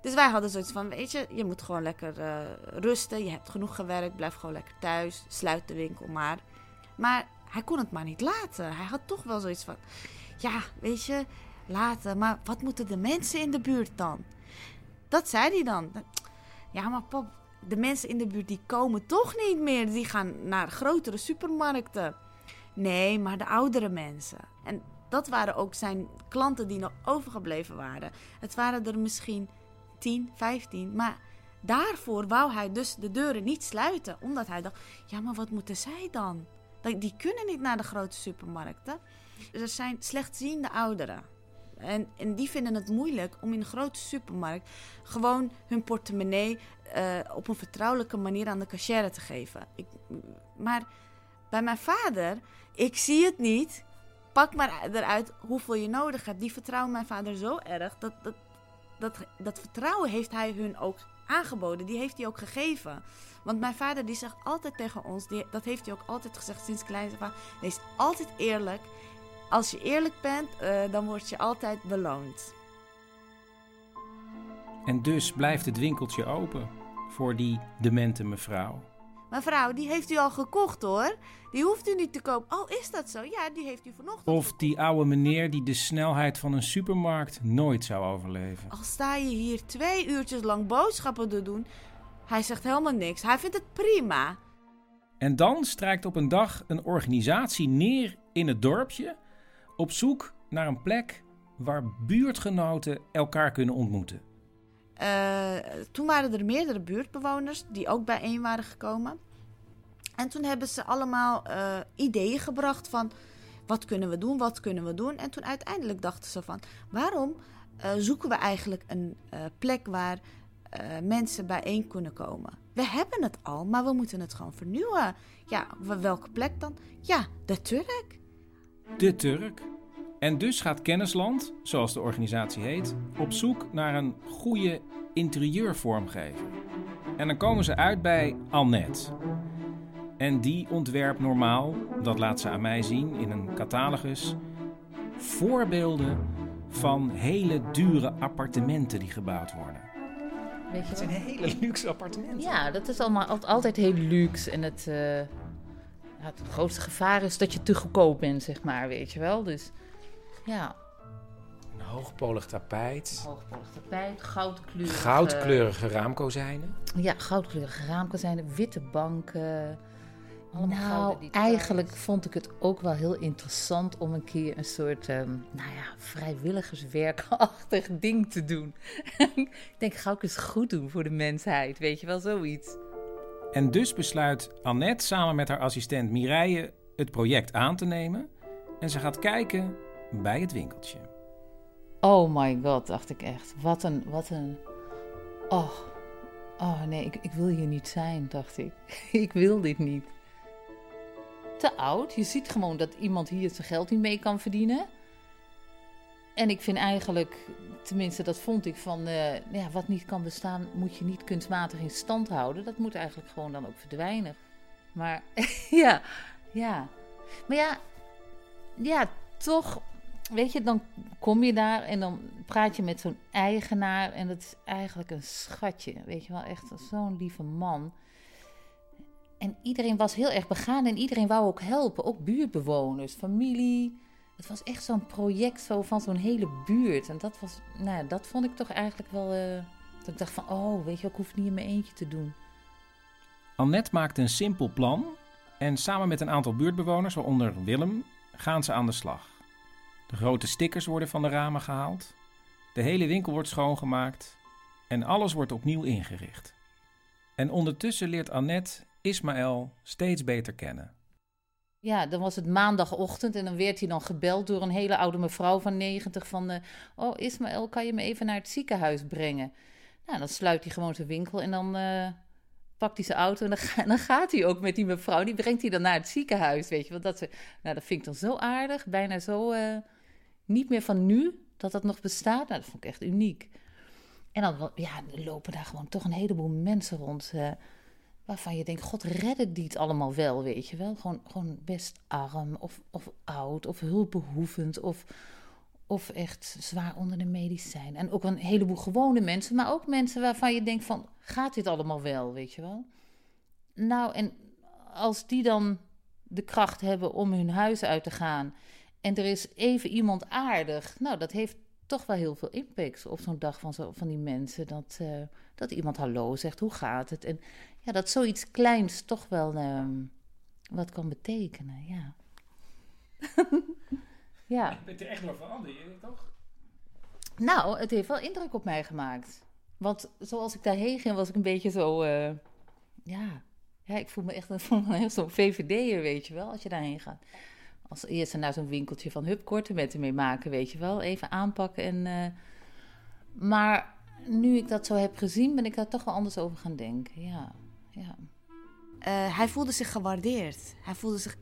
C: Dus wij hadden zoiets van, weet je, je moet gewoon lekker eh, rusten. Je hebt genoeg gewerkt, blijf gewoon lekker thuis. Sluit de winkel maar. Maar hij kon het maar niet laten. Hij had toch wel zoiets van, ja, weet je, laten. Maar wat moeten de mensen in de buurt dan? Dat zei hij dan. Ja, maar pap, de mensen in de buurt die komen toch niet meer. Die gaan naar grotere supermarkten. Nee, maar de oudere mensen. En dat waren ook zijn klanten die nog overgebleven waren. Het waren er misschien 10, 15. Maar daarvoor wou hij dus de deuren niet sluiten. Omdat hij dacht, ja, maar wat moeten zij dan? Die kunnen niet naar de grote supermarkten. Er zijn slechtziende ouderen. En, en die vinden het moeilijk om in een grote supermarkt gewoon hun portemonnee eh, op een vertrouwelijke manier aan de cashier te geven. Ik, maar bij mijn vader, ik zie het niet. Pak maar eruit hoeveel je nodig hebt. Die vertrouwen mijn vader zo erg. Dat, dat, dat, dat vertrouwen heeft hij hun ook aangeboden. Die heeft hij ook gegeven. Want mijn vader die zegt altijd tegen ons, dat heeft hij ook altijd gezegd sinds kleins af aan. Wees altijd eerlijk. Als je eerlijk bent, eh, dan word je altijd beloond.
A: En dus blijft het winkeltje open voor die demente mevrouw.
C: Mevrouw, die heeft u al gekocht hoor. Die hoeft u niet te kopen. Oh, is dat zo? Ja, die heeft u vanochtend.
A: Of die oude meneer die de snelheid van een supermarkt nooit zou overleven.
C: Al sta je hier twee uurtjes lang boodschappen te doen. Hij zegt helemaal niks. Hij vindt het prima.
A: En dan strijkt op een dag een organisatie neer in het dorpje op zoek naar een plek waar buurtgenoten elkaar kunnen ontmoeten.
C: Eh, toen waren er meerdere buurtbewoners die ook bijeen waren gekomen. En toen hebben ze allemaal eh, ideeën gebracht van wat kunnen we doen, wat kunnen we doen. En toen uiteindelijk dachten ze van waarom eh, zoeken we eigenlijk een plek waar mensen bijeen kunnen komen. We hebben het al, maar we moeten het gewoon vernieuwen. Ja, welke plek dan? Ja, de Turk.
A: De Turk. En dus gaat Kennisland, zoals de organisatie heet, op zoek naar een goede interieurvormgever. En dan komen ze uit bij Annette. En die ontwerpt normaal, dat laat ze aan mij zien in een catalogus, voorbeelden van hele dure appartementen die gebouwd worden.
E: Weet je
A: Het zijn hele luxe appartementen.
E: Ja, dat is allemaal al- altijd heel luxe. En het, eh, het grootste gevaar is dat je te goedkoop bent, zeg maar, weet je wel. Dus ja,
F: Een hoogpolig tapijt.
E: hoogpolig tapijt, goudkleurige...
F: Goudkleurige raamkozijnen.
E: Ja, goudkleurige raamkozijnen, witte banken.
N: Allemaal
E: nou, eigenlijk vond ik het ook wel heel interessant om een keer een soort, ehm, nou ja, vrijwilligerswerkachtig ding te doen. ik denk, ga ik eens goed doen voor de mensheid, weet je wel, zoiets.
A: En dus besluit Annette samen met haar assistent Mireille het project aan te nemen. En ze gaat kijken bij het winkeltje.
E: Oh my god, dacht ik echt. Wat een, wat een... Oh, oh nee, ik, ik wil hier niet zijn, dacht ik. ik wil dit niet. Te oud. Je ziet gewoon dat iemand hier zijn geld niet mee kan verdienen. En ik vind eigenlijk, tenminste dat vond ik van, eh, ja, wat niet kan bestaan, moet je niet kunstmatig in stand houden. Dat moet eigenlijk gewoon dan ook verdwijnen. Maar ja, ja. Maar ja, ja, toch, weet je, dan kom je daar en dan praat je met zo'n eigenaar. En dat is eigenlijk een schatje, weet je wel, echt zo'n lieve man. En iedereen was heel erg begaan en iedereen wou ook helpen. Ook buurtbewoners, familie. Het was echt zo'n project zo van zo'n hele buurt. En dat was, nou dat vond ik toch eigenlijk wel. eh, dat ik dacht van, oh, weet je, ik hoef het niet in mijn eentje te doen.
A: Annette maakt een simpel plan en samen met een aantal buurtbewoners, waaronder Willem, gaan ze aan de slag. De grote stickers worden van de ramen gehaald, de hele winkel wordt schoongemaakt en alles wordt opnieuw ingericht. En ondertussen leert Annette Ismaël steeds beter kennen.
E: Ja, dan was het maandagochtend en dan werd hij dan gebeld door een hele oude mevrouw van 90 van... eh, oh, Ismaël, kan je me even naar het ziekenhuis brengen? Nou, dan sluit hij gewoon zijn winkel en dan eh, pakt hij zijn auto en dan, dan gaat hij ook met die mevrouw. Die brengt hij dan naar het ziekenhuis, weet je. Want dat, nou, dat vind ik dan zo aardig, bijna zo eh, niet meer van nu, dat dat nog bestaat. Nou, dat vond ik echt uniek. En dan ja, lopen daar gewoon toch een heleboel mensen rond... eh, waarvan je denkt, god, redden die het allemaal wel, weet je wel? Gewoon, gewoon best arm of, of oud of hulpbehoevend of, of echt zwaar onder de medicijn. En ook een heleboel gewone mensen, maar ook mensen waarvan je denkt van, gaat dit allemaal wel, weet je wel? Nou, en als die dan de kracht hebben om hun huis uit te gaan en er is even iemand aardig, nou, dat heeft toch wel heel veel impact op zo'n dag van, zo, van die mensen. Dat, eh, dat iemand hallo zegt, hoe gaat het? En ja, dat zoiets kleins toch wel ehm, wat kan betekenen, ja. ja.
A: Je bent er echt door veranderd, toch?
E: Nou, het heeft wel indruk op mij gemaakt. Want zoals ik daarheen ging, was ik een beetje zo... eh, ja. ja, ik voel me echt, ik voel me echt zo'n VVD'er, weet je wel, als je daarheen gaat. Als eerste naar zo'n winkeltje van hup, korte metten mee maken, weet je wel. Even aanpakken en... eh, maar nu ik dat zo heb gezien, ben ik daar toch wel anders over gaan denken, ja. ja.
C: Eh, hij voelde zich gewaardeerd. Hij voelde zich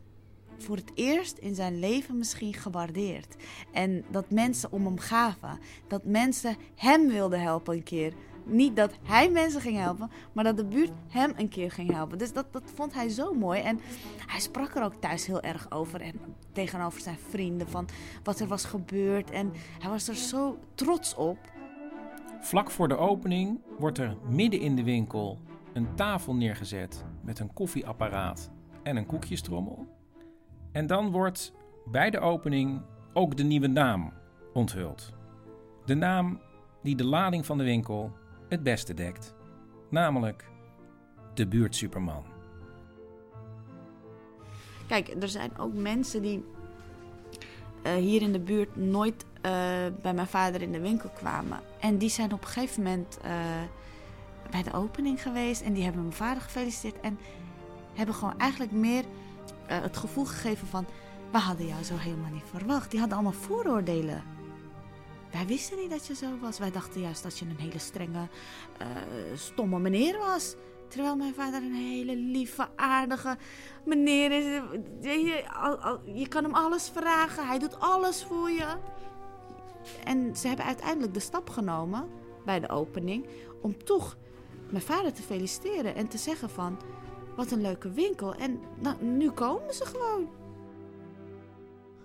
C: voor het eerst in zijn leven misschien gewaardeerd. En dat mensen om hem gaven. Dat mensen hem wilden helpen een keer. Niet dat hij mensen ging helpen, maar dat de buurt hem een keer ging helpen. Dus dat, dat vond hij zo mooi. En hij sprak er ook thuis heel erg over. En tegenover zijn vrienden van wat er was gebeurd. En hij was er zo trots op.
A: Vlak voor de opening wordt er midden in de winkel een tafel neergezet met een koffieapparaat en een koekjestrommel. En dan wordt bij de opening ook de nieuwe naam onthuld. De naam die de lading van de winkel het beste dekt, namelijk de buurtsuperman.
C: Kijk, er zijn ook mensen die eh, hier in de buurt nooit eh, bij mijn vader in de winkel kwamen. En die zijn op een gegeven moment eh, bij de opening geweest en die hebben mijn vader gefeliciteerd. En hebben gewoon eigenlijk meer het gevoel gegeven van... we hadden jou zo helemaal niet verwacht. Die hadden allemaal vooroordelen. Wij wisten niet dat je zo was. Wij dachten juist dat je een hele strenge, eh, stomme meneer was. Terwijl mijn vader een hele lieve, aardige meneer is. Je, kan hem alles vragen. Hij doet alles voor je. En ze hebben uiteindelijk de stap genomen bij de opening om toch mijn vader te feliciteren en te zeggen van wat een leuke winkel. En nou, nu komen ze gewoon.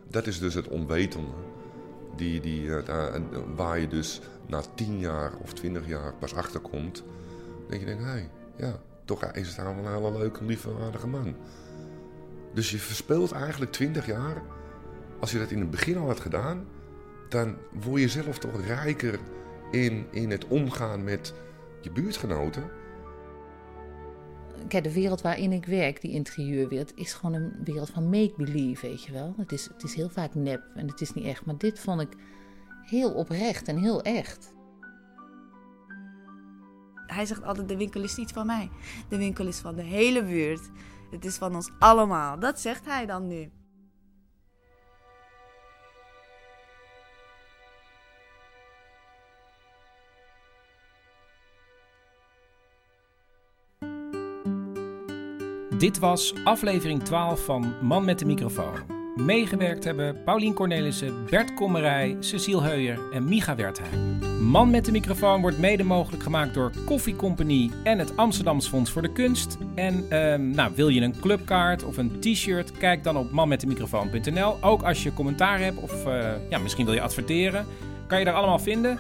D: Dat is dus het onwetende. Die, die, eh, en waar je dus na tien jaar of twintig jaar pas achterkomt. Dat je denkt, hé, hey, ja, toch is het wel een hele leuke, lieve, aardige man. Dus je verspeelt eigenlijk twintig jaar. Als je dat in het begin al had gedaan, dan word je zelf toch rijker in, in het omgaan met je buurtgenoten.
E: Kijk, de wereld waarin ik werk, die interieurwereld, is gewoon een wereld van make-believe, weet je wel. Het is, het is heel vaak nep en het is niet echt. Maar dit vond ik heel oprecht en heel echt.
C: Hij zegt altijd, de winkel is niet van mij. De winkel is van de hele buurt. Het is van ons allemaal. Dat zegt hij dan nu.
A: Dit was aflevering 12 van Man met de microfoon. Meegewerkt hebben Paulien Cornelissen, Bert Kommerij, Cecile Heuyer en Micha Wertheim. Man met de microfoon wordt mede mogelijk gemaakt door Koffie Company en het Amsterdams Fonds voor de Kunst. En ehm, nou, wil je een clubkaart of een t-shirt, kijk dan op manmetdemicrofoon.nl. Ook als je commentaar hebt of eh, ja, misschien wil je adverteren, kan je daar allemaal vinden.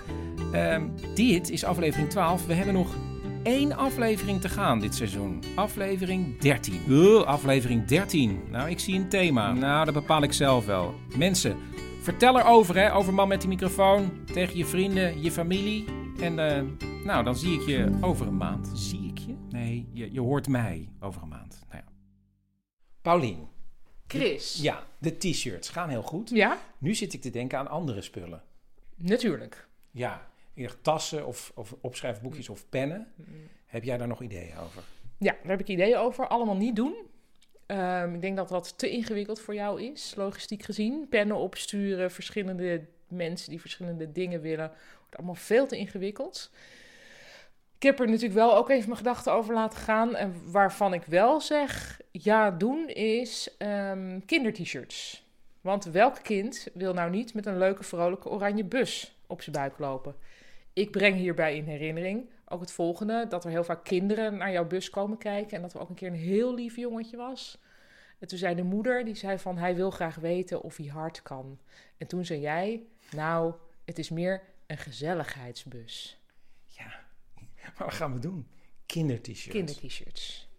A: Ehm, dit is aflevering 12. We hebben nog één aflevering te gaan dit seizoen. Aflevering 13. Ugh, aflevering 13. Nou, ik zie een thema. Nou, dat bepaal ik zelf wel. Mensen, vertel erover, hè, over Man met die microfoon. Tegen je vrienden, je familie. En eh, nou, dan zie ik je over een maand. Zie ik je? Nee, je, je hoort mij over een maand. Nou ja. Paulien.
O: Chris.
A: Ja, de t-shirts gaan heel goed.
O: Ja?
A: Nu zit ik te denken aan andere spullen.
O: Natuurlijk.
A: Ja, ik dacht tassen of, of opschrijfboekjes of pennen. Heb jij daar nog ideeën over?
O: Ja, daar heb ik ideeën over. Allemaal niet doen. Ehm, ik denk dat dat te ingewikkeld voor jou is, logistiek gezien. Pennen opsturen, verschillende mensen die verschillende dingen willen. Wordt allemaal veel te ingewikkeld. Ik heb er natuurlijk wel ook even mijn gedachten over laten gaan. En waarvan ik wel zeg, ja doen, is ehm kinder-t-shirts. Want welk kind wil nou niet met een leuke, vrolijke oranje bus op zijn buik lopen? Ik breng hierbij in herinnering ook het volgende: dat er heel vaak kinderen naar jouw bus komen kijken. En dat er ook een keer een heel lief jongetje was. En toen zei de moeder, die zei van hij wil graag weten of hij hard kan. En toen zei jij, nou, het is meer een gezelligheidsbus.
A: Maar wat gaan we doen? Kinder-t-shirts.
O: Kinder-t-shirts.